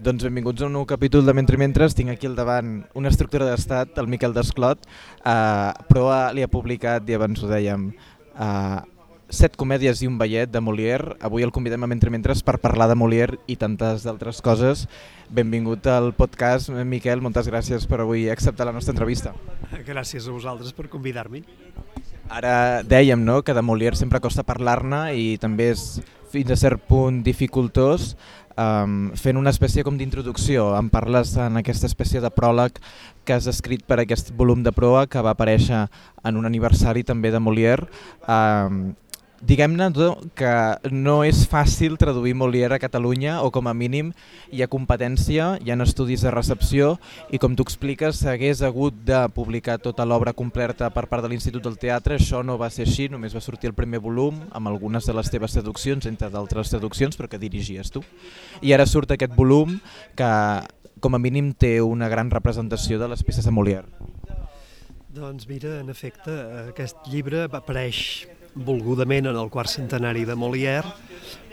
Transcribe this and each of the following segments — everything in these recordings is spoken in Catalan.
Doncs benvinguts a un nou capítol de Mentre Mentres. Tinc aquí al davant una estructura d'estat, el Miquel Desclot. Uh, Proa li ha publicat, i abans ho dèiem, uh, set comèdies i un ballet de Molière. Avui el convidem a Mentre Mentres per parlar de Molière i tantes d'altres coses. Benvingut al podcast, Miquel. Moltes gràcies per avui acceptar la nostra entrevista. Gràcies a vosaltres per convidar-me. Ara dèiem no, que de Molière sempre costa parlar-ne i també és fins a cert punt dificultós um, fent una espècie com d'introducció. Em parles en aquesta espècie de pròleg que has escrit per aquest volum de proa que va aparèixer en un aniversari també de Molière. Um, Diguem-ne que no és fàcil traduir Molière a Catalunya o com a mínim hi ha competència, hi ha estudis de recepció i com tu expliques s'hagués hagut de publicar tota l'obra completa per part de l'Institut del Teatre, això no va ser així, només va sortir el primer volum amb algunes de les teves traduccions, entre d'altres traduccions, però que dirigies tu. I ara surt aquest volum que com a mínim té una gran representació de les peces de Molière. Doncs mira, en efecte, aquest llibre apareix volgudament en el quart centenari de Molière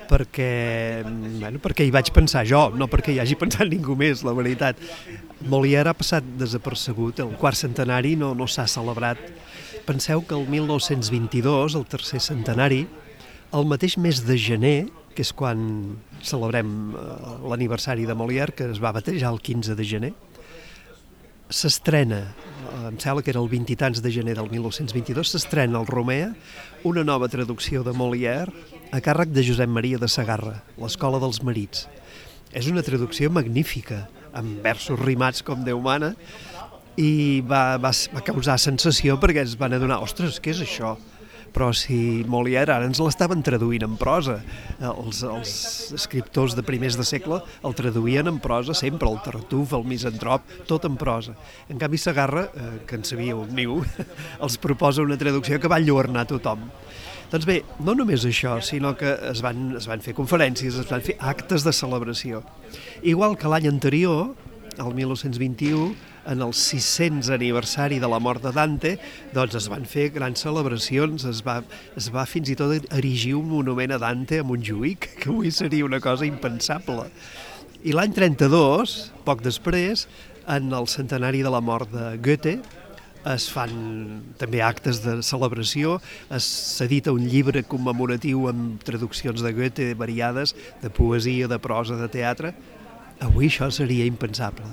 perquè, bueno, perquè hi vaig pensar jo, no perquè hi hagi pensat ningú més, la veritat. Molière ha passat desapercebut, el quart centenari no, no s'ha celebrat. Penseu que el 1922, el tercer centenari, el mateix mes de gener, que és quan celebrem eh, l'aniversari de Molière, que es va batejar el 15 de gener, s'estrena, em sembla que era el 20 i tants de gener del 1922, s'estrena al Romea una nova traducció de Molière a càrrec de Josep Maria de Sagarra, l'Escola dels Marits. És una traducció magnífica, amb versos rimats com Déu mana, i va, va, va causar sensació perquè es van adonar, ostres, què és això? Però si Molière ara ens l'estaven traduint en prosa. Els, els escriptors de primers de segle el traduïen en prosa sempre, el Tartuf, el Misantrop, tot en prosa. En canvi, Sagarra, eh, que en sabíeu niu, els proposa una traducció que va enlluernar tothom. Doncs bé, no només això, sinó que es van, es van fer conferències, es van fer actes de celebració. Igual que l'any anterior, el 1921, en el 600 aniversari de la mort de Dante, doncs es van fer grans celebracions, es va, es va fins i tot erigir un monument a Dante a Montjuïc, que avui seria una cosa impensable. I l'any 32, poc després, en el centenari de la mort de Goethe, es fan també actes de celebració, s'edita un llibre commemoratiu amb traduccions de Goethe variades, de poesia, de prosa, de teatre. Avui això seria impensable.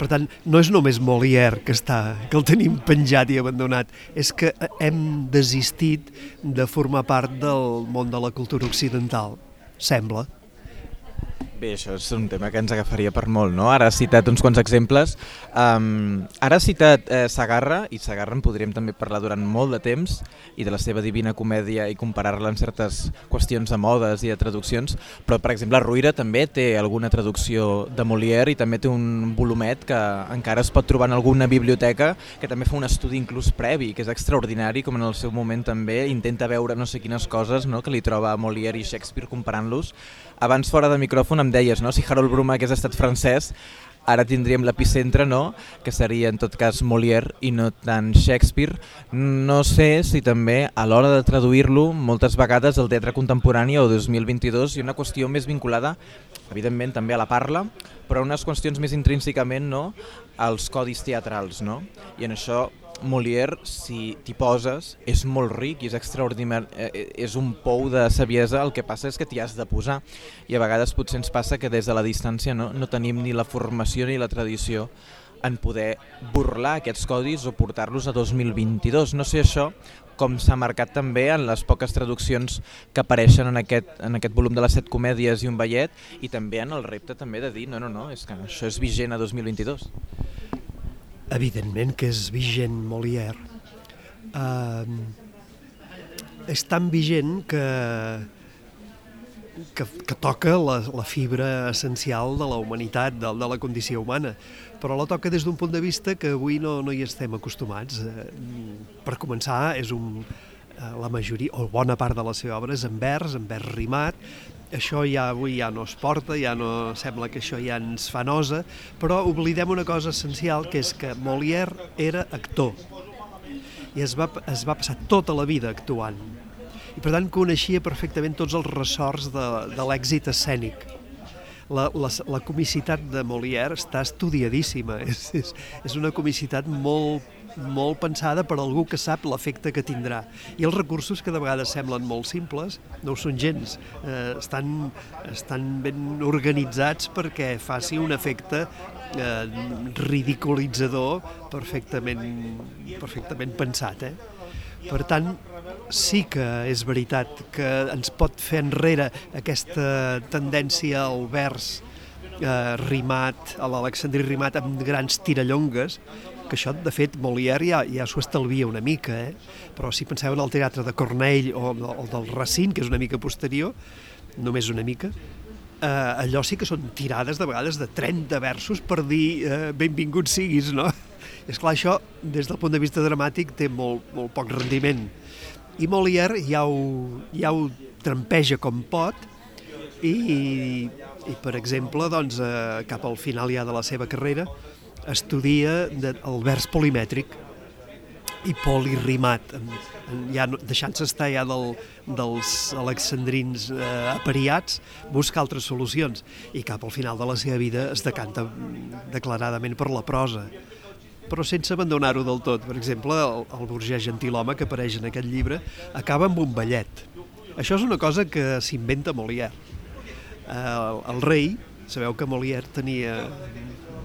Per tant, no és només Molière que, està, que el tenim penjat i abandonat, és que hem desistit de formar part del món de la cultura occidental, sembla. Bé, això és un tema que ens agafaria per molt, no? Ara has citat uns quants exemples. Um, ara has citat eh, Sagarra, i Sagarra en podríem també parlar durant molt de temps, i de la seva divina comèdia i comparar-la en certes qüestions de modes i de traduccions, però, per exemple, Ruïra també té alguna traducció de Molière i també té un volumet que encara es pot trobar en alguna biblioteca que també fa un estudi inclús previ, que és extraordinari, com en el seu moment també intenta veure no sé quines coses no? que li troba Molière i Shakespeare comparant-los. Abans, fora de micròfon, em deies, no? si Harold Bruma hagués estat francès, ara tindríem l'epicentre, no? que seria en tot cas Molière i no tant Shakespeare. No sé si també a l'hora de traduir-lo moltes vegades el teatre contemporani o 2022 hi ha una qüestió més vinculada, evidentment també a la parla, però unes qüestions més intrínsecament no? als codis teatrals. No? I en això Molière, si t'hi poses, és molt ric i és extraordinari, eh, és un pou de saviesa, el que passa és que t'hi has de posar i a vegades potser ens passa que des de la distància no, no tenim ni la formació ni la tradició en poder burlar aquests codis o portar-los a 2022. No sé això com s'ha marcat també en les poques traduccions que apareixen en aquest, en aquest volum de les set comèdies i un ballet i també en el repte també de dir no, no, no, és que això és vigent a 2022. Evidentment que és vigent Molière. Uh, és tan vigent que, que, que toca la, la fibra essencial de la humanitat, de, de la condició humana, però la toca des d'un punt de vista que avui no, no hi estem acostumats. Uh, per començar, és un, uh, la majoria, o bona part de la seva obra és en vers, en vers rimat, això ja avui ja no es porta, ja no sembla que això ja ens fa nosa, però oblidem una cosa essencial, que és que Molière era actor i es va, es va passar tota la vida actuant. I per tant coneixia perfectament tots els ressorts de, de l'èxit escènic. La, la, la comicitat de Molière està estudiadíssima. És, és, és una comicitat molt, molt pensada per algú que sap l'efecte que tindrà. I els recursos que de vegades semblen molt simples no ho són gens. Eh, estan, estan ben organitzats perquè faci un efecte eh, ridiculitzador perfectament, perfectament pensat. Eh? Per tant, sí que és veritat que ens pot fer enrere aquesta tendència al vers eh, rimat, a l'Alexandrí rimat amb grans tirallongues, que això, de fet, Molière ja, ja s'ho estalvia una mica, eh? però si penseu en el teatre de Cornell o, o del Racine, que és una mica posterior, només una mica, eh, allò sí que són tirades de vegades de 30 versos per dir eh, benvingut siguis, no? És clar, això, des del punt de vista dramàtic, té molt, molt poc rendiment. I Molière ja ho, ja ho trampeja com pot i, i per exemple, doncs, eh, cap al final ja de la seva carrera, estudia de, el vers polimètric i polirimat, ja deixant-se estar ja del, dels alexandrins eh, apariats, busca altres solucions i cap al final de la seva vida es decanta declaradament per la prosa però sense abandonar-ho del tot. Per exemple, el, el burgès gentilhome que apareix en aquest llibre acaba amb un ballet. Això és una cosa que s'inventa Molière. Eh, el, el rei, sabeu que Molière tenia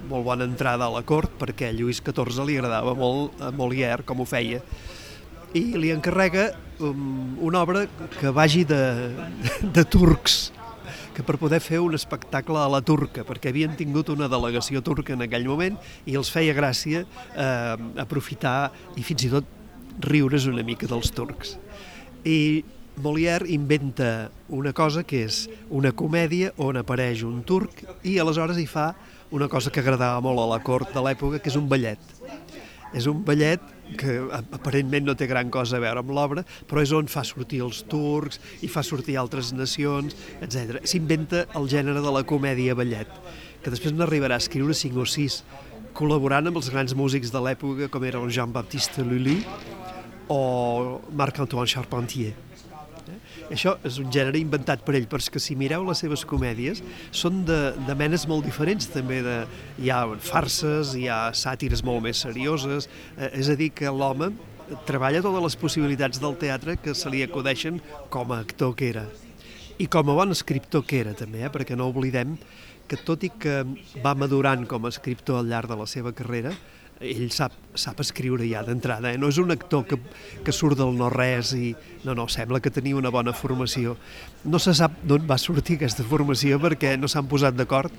molt bona entrada a la cort perquè a Lluís XIV li agradava molt a Molière com ho feia i li encarrega um, una obra que vagi de, de turcs que per poder fer un espectacle a la turca, perquè havien tingut una delegació turca en aquell moment i els feia gràcia eh, aprofitar i fins i tot riure's una mica dels turcs. I Molière inventa una cosa que és una comèdia on apareix un turc i aleshores hi fa una cosa que agradava molt a la cort de l'època, que és un ballet. És un ballet que aparentment no té gran cosa a veure amb l'obra, però és on fa sortir els turcs i fa sortir altres nacions, etc. S'inventa el gènere de la comèdia ballet, que després n'arribarà a escriure cinc o sis, col·laborant amb els grans músics de l'època, com eren Jean-Baptiste Lully o Marc-Antoine Charpentier. Això és un gènere inventat per ell, perquè si mireu les seves comèdies són de, de menes molt diferents també. De, hi ha farses, hi ha sàtires molt més serioses, eh, és a dir, que l'home treballa totes les possibilitats del teatre que se li acudeixen com a actor que era. I com a bon escriptor que era també, eh? perquè no oblidem que tot i que va madurant com a escriptor al llarg de la seva carrera, ell sap, sap escriure ja d'entrada, eh? no és un actor que, que surt del no-res i no, no, sembla que tenia una bona formació. No se sap d'on va sortir aquesta formació perquè no s'han posat d'acord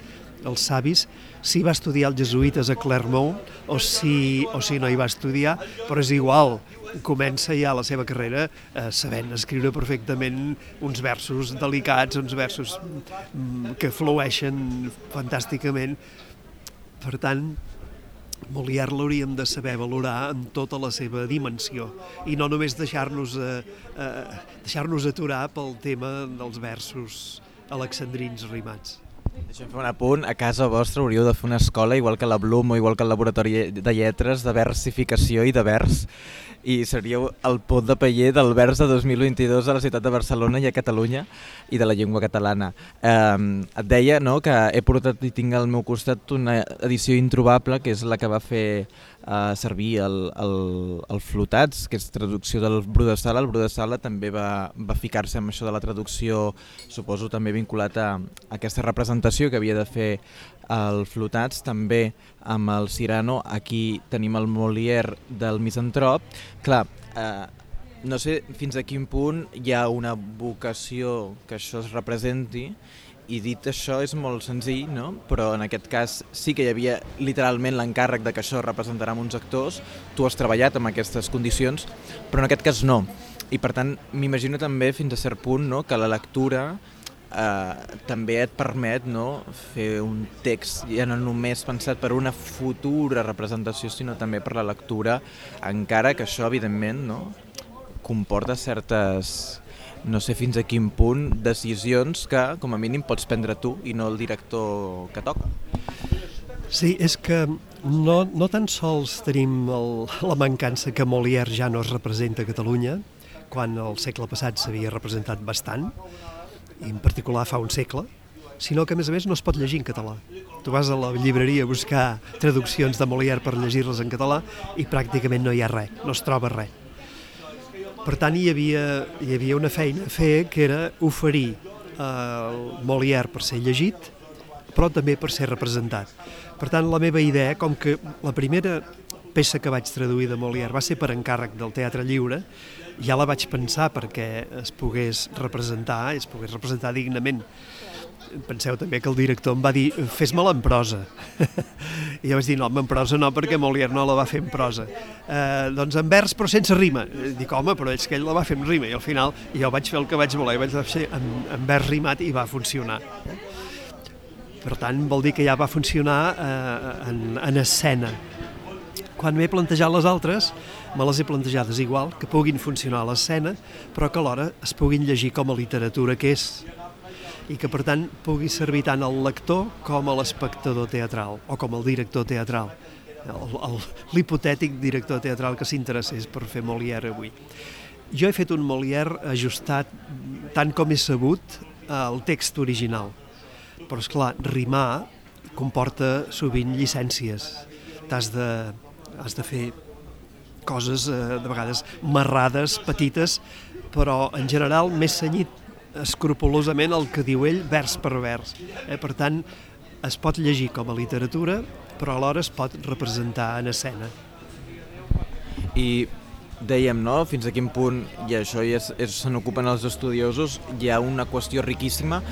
els savis si va estudiar els jesuïtes a Clermont o si, o si no hi va estudiar, però és igual, comença ja la seva carrera eh, sabent escriure perfectament uns versos delicats, uns versos mm, que flueixen fantàsticament. Per tant, Molière l'hauríem de saber valorar en tota la seva dimensió i no només deixar-nos eh, eh, deixar-nos aturar pel tema dels versos alexandrins rimats. Deixem fer un apunt. A casa vostra hauríeu de fer una escola, igual que la Bloom o igual que el Laboratori de Lletres, de versificació i de vers i seríeu el pot de paller del vers de 2022 a la ciutat de Barcelona i a Catalunya i de la llengua catalana. Eh, et deia no, que he portat i tinc al meu costat una edició introbable, que és la que va fer eh, servir el, el, el Flotats, que és traducció del Bru de Sala. El Bru de Sala també va, va ficar-se amb això de la traducció, suposo també vinculat a, a aquesta representació que havia de fer el Flotats, també amb el Cirano, aquí tenim el Molière del Misantrop. Clar, eh, no sé fins a quin punt hi ha una vocació que això es representi i dit això és molt senzill, no? però en aquest cas sí que hi havia literalment l'encàrrec de que això representarà uns actors, tu has treballat amb aquestes condicions, però en aquest cas no. I per tant m'imagino també fins a cert punt no? que la lectura eh, també et permet no, fer un text ja no només pensat per una futura representació, sinó també per la lectura, encara que això, evidentment, no, comporta certes, no sé fins a quin punt, decisions que, com a mínim, pots prendre tu i no el director que toca. Sí, és que no, no tan sols tenim el, la mancança que Molière ja no es representa a Catalunya, quan el segle passat s'havia representat bastant, i en particular fa un segle, sinó que a més a més no es pot llegir en català. Tu vas a la llibreria a buscar traduccions de Molière per llegir-les en català i pràcticament no hi ha res, no es troba res. Per tant, hi havia, hi havia una feina a fer que era oferir el Molière per ser llegit, però també per ser representat. Per tant, la meva idea, com que la primera peça que vaig traduir de Molière va ser per encàrrec del Teatre Lliure, ja la vaig pensar perquè es pogués representar, es pogués representar dignament. Penseu també que el director em va dir fes-me-la en prosa. I jo vaig dir no, en prosa no perquè Molière no la va fer en prosa. Eh, doncs en vers però sense rima. Dic home, però és que ell la va fer en rima. I al final jo vaig fer el que vaig voler vaig fer en, en vers rimat i va funcionar. Per tant vol dir que ja va funcionar eh, en, en escena quan m'he plantejat les altres me les he plantejades igual, que puguin funcionar a l'escena, però que alhora es puguin llegir com a literatura que és i que per tant pugui servir tant al lector com a l'espectador teatral o com al director teatral l'hipotètic director teatral que s'interessés per fer Molière avui. Jo he fet un Molière ajustat tant com he sabut al text original, però és clar, rimar comporta sovint llicències. T'has de, has de fer coses eh, de vegades marrades, petites, però en general més senyit escrupolosament el que diu ell vers per vers. Eh? Per tant, es pot llegir com a literatura, però alhora es pot representar en escena. I dèiem, no?, fins a quin punt, i això ja se n'ocupen els estudiosos, hi ha una qüestió riquíssima.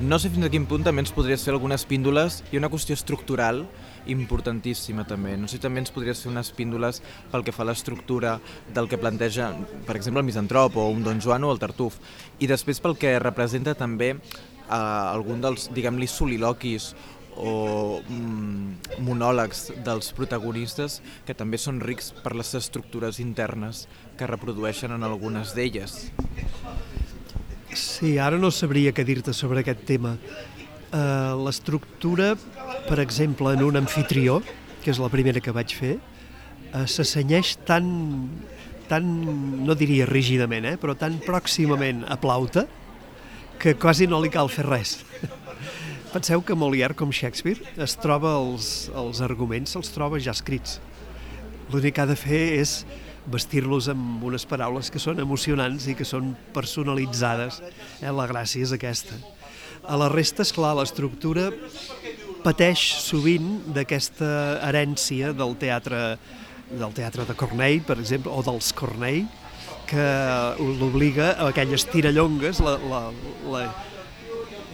No sé fins a quin punt també ens podries fer algunes píndoles i una qüestió estructural importantíssima també. No sé si també ens podries fer unes píndoles pel que fa a l'estructura del que planteja, per exemple, el Misantrop o un Don Joan o el Tartuf. I després pel que representa també eh, algun dels, diguem-li, soliloquis o mm, monòlegs dels protagonistes que també són rics per les estructures internes que reprodueixen en algunes d'elles. Sí, ara no sabria què dir-te sobre aquest tema. Uh, L'estructura per exemple, en un anfitrió, que és la primera que vaig fer, eh, s'assenyeix tan, tan, no diria rígidament, eh, però tan pròximament a Plauta, que quasi no li cal fer res. Penseu que Molière, com Shakespeare, es troba els, els arguments, se'ls troba ja escrits. L'únic que ha de fer és vestir-los amb unes paraules que són emocionants i que són personalitzades. Eh? La gràcia és aquesta. A la resta, és clar, l'estructura pateix sovint d'aquesta herència del teatre del teatre de Cornell, per exemple, o dels Cornell, que l'obliga a aquelles tirallongues, la, la, la,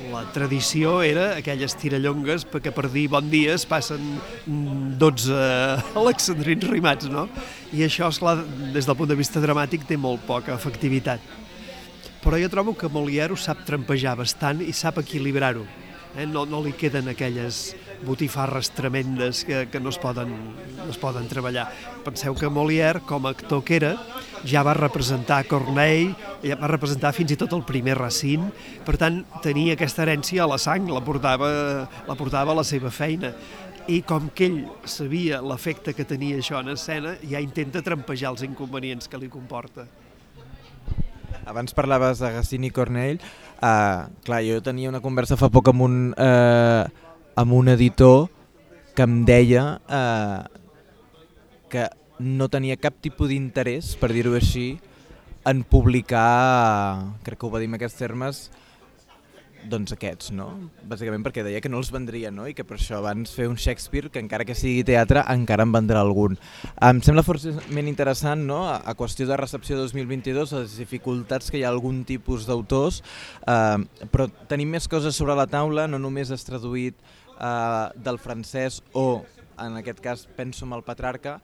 la tradició era aquelles tirallongues perquè per dir bon dia es passen 12 alexandrins rimats, no? I això, esclar, des del punt de vista dramàtic té molt poca efectivitat. Però jo trobo que Molière ho sap trampejar bastant i sap equilibrar-ho eh? no, no li queden aquelles botifarres tremendes que, que no, es poden, no es poden treballar. Penseu que Molière, com a actor que era, ja va representar Corneille, ja va representar fins i tot el primer Racine, per tant, tenia aquesta herència a la sang, la portava, la portava a la seva feina i com que ell sabia l'efecte que tenia això en escena, ja intenta trampejar els inconvenients que li comporta. Abans parlaves de Gacini Cornell, Uh, clar, jo tenia una conversa fa poc amb un, uh, amb un editor que em deia uh, que no tenia cap tipus d'interès, per dir-ho així, en publicar, crec que ho va dir en aquests termes, doncs aquests, no? Bàsicament perquè deia que no els vendria, no? I que per això abans fer un Shakespeare, que encara que sigui teatre, encara en vendrà algun. Em sembla forçament interessant, no?, a, qüestió de recepció 2022, les dificultats que hi ha algun tipus d'autors, eh, però tenim més coses sobre la taula, no només has traduït eh, del francès o en aquest cas penso en el Petrarca,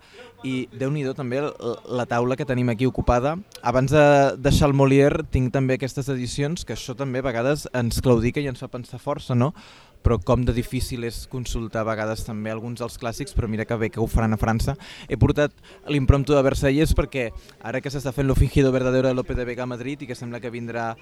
i déu nhi també la taula que tenim aquí ocupada. Abans de deixar el Molière tinc també aquestes edicions, que això també a vegades ens claudica i ens fa pensar força, no? però com de difícil és consultar a vegades també alguns dels clàssics, però mira que bé que ho faran a França. He portat l'impromptu de Versalles perquè ara que s'està fent l'Ofingido Verdadero de Lope de Vega a Madrid i que sembla que vindrà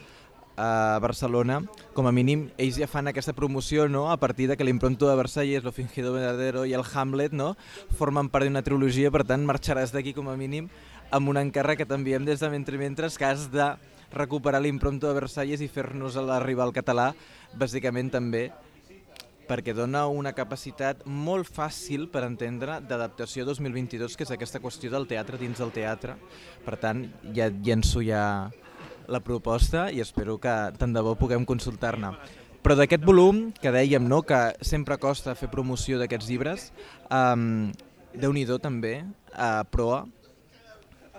a Barcelona, com a mínim ells ja fan aquesta promoció no? a partir de que l'impronto de Versalles, Lo fingido verdadero i el Hamlet no? formen part d'una trilogia, per tant marxaràs d'aquí com a mínim amb un encàrrec que t'enviem des de Mentre Mentres que has de recuperar l'impronto de Versalles i fer-nos arribar al català, bàsicament també perquè dona una capacitat molt fàcil per entendre d'adaptació 2022, que és aquesta qüestió del teatre dins del teatre. Per tant, ja llenço ja la proposta i espero que tant de bo puguem consultar-ne. Però d'aquest volum, que dèiem no, que sempre costa fer promoció d'aquests llibres, um, Déu-n'hi-do també, a proa,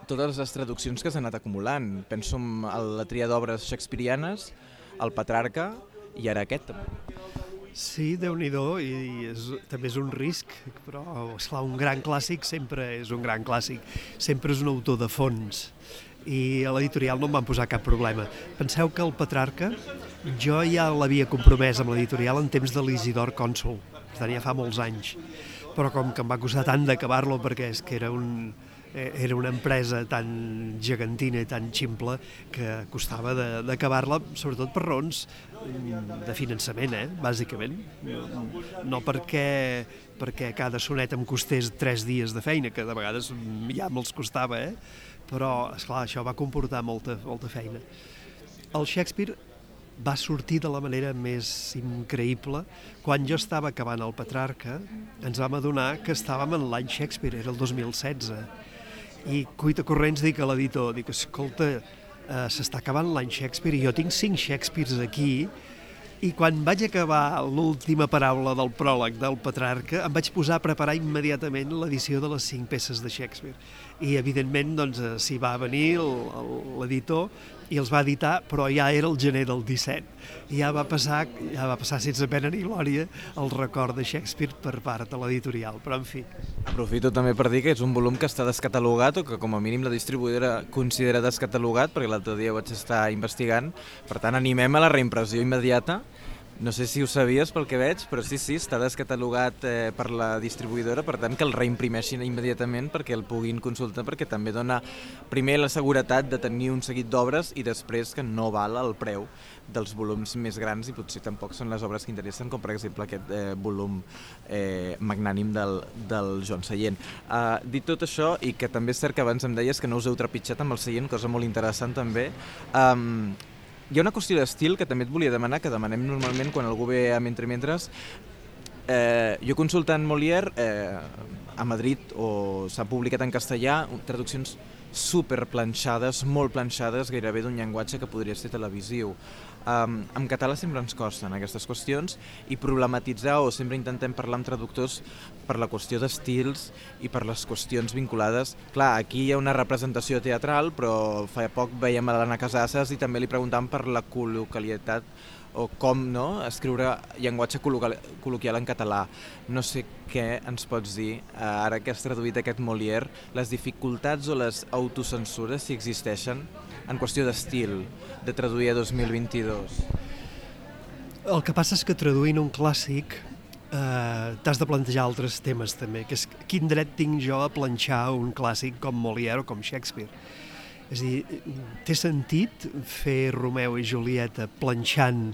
totes les traduccions que s'han anat acumulant. Penso en la tria d'obres shakespearianes, el Petrarca i ara aquest. Sí, déu nhi i és, també és un risc, però esclar, un gran clàssic sempre és un gran clàssic, sempre és un autor de fons i a l'editorial no em van posar cap problema. Penseu que el Petrarca jo ja l'havia compromès amb l'editorial en temps de l'Isidor Cònsul, per tant ja fa molts anys, però com que em va costar tant d'acabar-lo perquè és que era un, Eh, era una empresa tan gegantina i tan ximple que costava d'acabar-la, sobretot per raons mm, de finançament, eh, bàsicament. No, perquè, perquè cada sonet em costés tres dies de feina, que de vegades ja me'ls costava, eh? Però, esclar, això va comportar molta, molta feina. El Shakespeare va sortir de la manera més increïble. Quan jo estava acabant el Petrarca, ens vam adonar que estàvem en l'any Shakespeare, era el 2016 i cuita corrents dic a l'editor, dic, escolta, eh, s'està acabant l'any Shakespeare i jo tinc cinc Shakespeares aquí i quan vaig acabar l'última paraula del pròleg del Petrarca em vaig posar a preparar immediatament l'edició de les cinc peces de Shakespeare. I evidentment doncs eh, s'hi va venir l'editor i els va editar, però ja era el gener del 17 i ja va passar, ja va passar sense pena ni glòria el record de Shakespeare per part de l'editorial, però en fi. Aprofito també per dir que és un volum que està descatalogat o que com a mínim la distribuïdora considera descatalogat perquè l'altre dia vaig estar investigant, per tant animem a la reimpressió immediata no sé si ho sabies pel que veig, però sí, sí, està descatalogat eh, per la distribuïdora, per tant que el reimprimeixin immediatament perquè el puguin consultar, perquè també dona primer la seguretat de tenir un seguit d'obres i després que no val el preu dels volums més grans i potser tampoc són les obres que interessen, com per exemple aquest eh, volum eh, magnànim del, del Joan Seient. Uh, dit tot això, i que també és cert que abans em deies que no us heu trepitjat amb el Seient, cosa molt interessant també, um, hi ha una qüestió d'estil que també et volia demanar, que demanem normalment quan algú ve a Mentre Mentres. Eh, jo consultant Molière eh, a Madrid o s'ha publicat en castellà traduccions super planxades, molt planxades, gairebé d'un llenguatge que podria ser televisiu. Um, en català sempre ens costen aquestes qüestions i problematitzar o sempre intentem parlar amb traductors per la qüestió d'estils i per les qüestions vinculades. Clar, aquí hi ha una representació teatral, però fa poc veiem a l'Anna Casasses i també li preguntàvem per la col·localitat o com no, escriure llenguatge col·loquial en català. No sé què ens pots dir, eh, ara que has traduït aquest Molière, les dificultats o les autocensures, si existeixen, en qüestió d'estil, de traduir a 2022? El que passa és que traduint un clàssic eh, t'has de plantejar altres temes també, que és quin dret tinc jo a planxar un clàssic com Molière o com Shakespeare és a dir, té sentit fer Romeu i Julieta planxant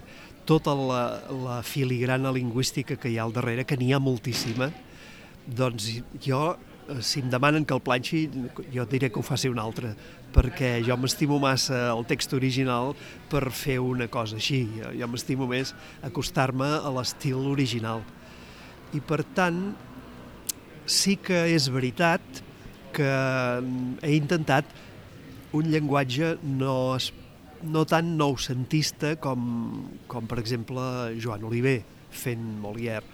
tota la, la filigrana lingüística que hi ha al darrere, que n'hi ha moltíssima, doncs jo, si em demanen que el planxi, jo diré que ho faci un altre, perquè jo m'estimo massa el text original per fer una cosa així. Jo, jo m'estimo més acostar-me a l'estil original. I per tant, sí que és veritat que he intentat un llenguatge no, no tan noucentista com, com per exemple Joan Oliver fent Molière.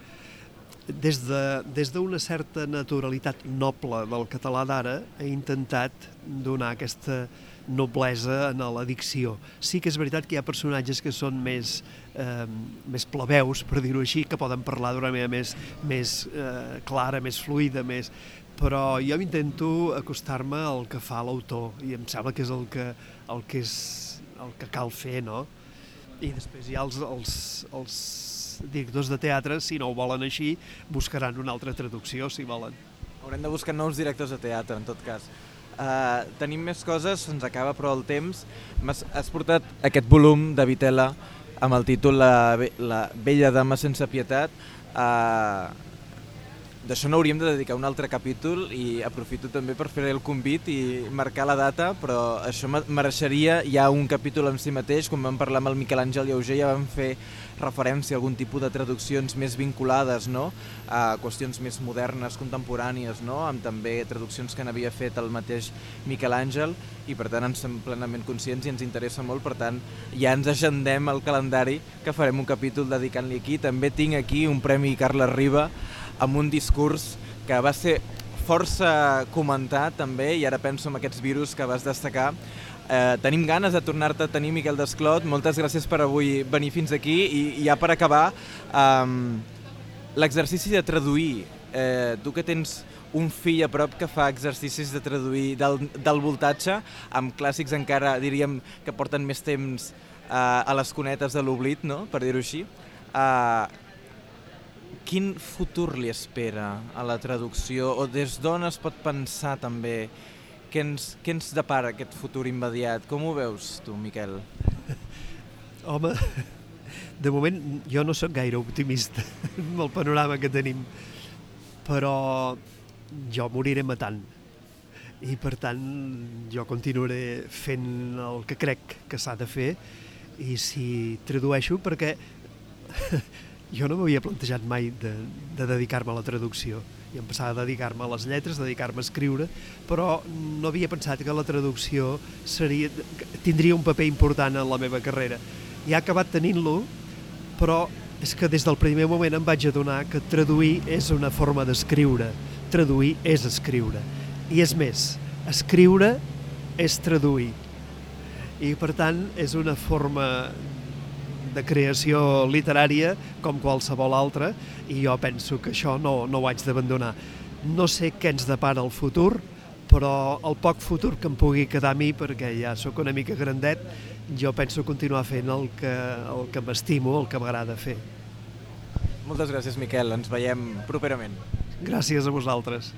Des d'una de, des certa naturalitat noble del català d'ara he intentat donar aquesta noblesa en la dicció. Sí que és veritat que hi ha personatges que són més, eh, més plebeus, per dir-ho així, que poden parlar d'una manera més, més eh, clara, més fluida, més però jo intento acostar-me al que fa l'autor i em sembla que és el que, el que, és, el que cal fer, no? I després hi ha els, els, els directors de teatre, si no ho volen així, buscaran una altra traducció, si volen. Haurem de buscar nous directors de teatre, en tot cas. Uh, tenim més coses, se'ns acaba però el temps. Has, has portat aquest volum de Vitela amb el títol La, la vella dama sense pietat. Uh, d'això no hauríem de dedicar un altre capítol i aprofito també per fer el convit i marcar la data, però això mereixeria ja un capítol en si mateix, com vam parlar amb el Miquel Àngel Lleuger, ja vam fer referència algun tipus de traduccions més vinculades no? a qüestions més modernes, contemporànies, no? amb també traduccions que n'havia fet el mateix Miquel Àngel i per tant ens som plenament conscients i ens interessa molt, per tant ja ens agendem el calendari que farem un capítol dedicant-li aquí. També tinc aquí un premi Carles Riba amb un discurs que va ser força comentat també, i ara penso en aquests virus que vas destacar. Eh, tenim ganes de tornar-te a tenir, Miquel Desclot. Moltes gràcies per avui venir fins aquí. I, i ja per acabar, eh, l'exercici de traduir. Eh, tu que tens un fill a prop que fa exercicis de traduir del, del voltatge, amb clàssics encara diríem que porten més temps eh, a les cunetes de l'oblit, no? per dir-ho així. Eh, quin futur li espera a la traducció o des d'on es pot pensar també què ens, què ens depara aquest futur immediat? Com ho veus tu, Miquel? Home, de moment jo no sóc gaire optimista amb el panorama que tenim, però jo moriré matant i per tant jo continuaré fent el que crec que s'ha de fer i si tradueixo perquè jo no m'havia plantejat mai de, de dedicar-me a la traducció i em passava a dedicar-me a les lletres, dedicar-me a escriure, però no havia pensat que la traducció seria, tindria un paper important en la meva carrera. I ha acabat tenint-lo, però és que des del primer moment em vaig adonar que traduir és una forma d'escriure, traduir és escriure. I és més, escriure és traduir. I per tant és una forma de creació literària com qualsevol altra i jo penso que això no, no ho haig d'abandonar. No sé què ens depara el futur, però el poc futur que em pugui quedar a mi, perquè ja sóc una mica grandet, jo penso continuar fent el que, el que m'estimo, el que m'agrada fer. Moltes gràcies, Miquel. Ens veiem properament. Gràcies a vosaltres.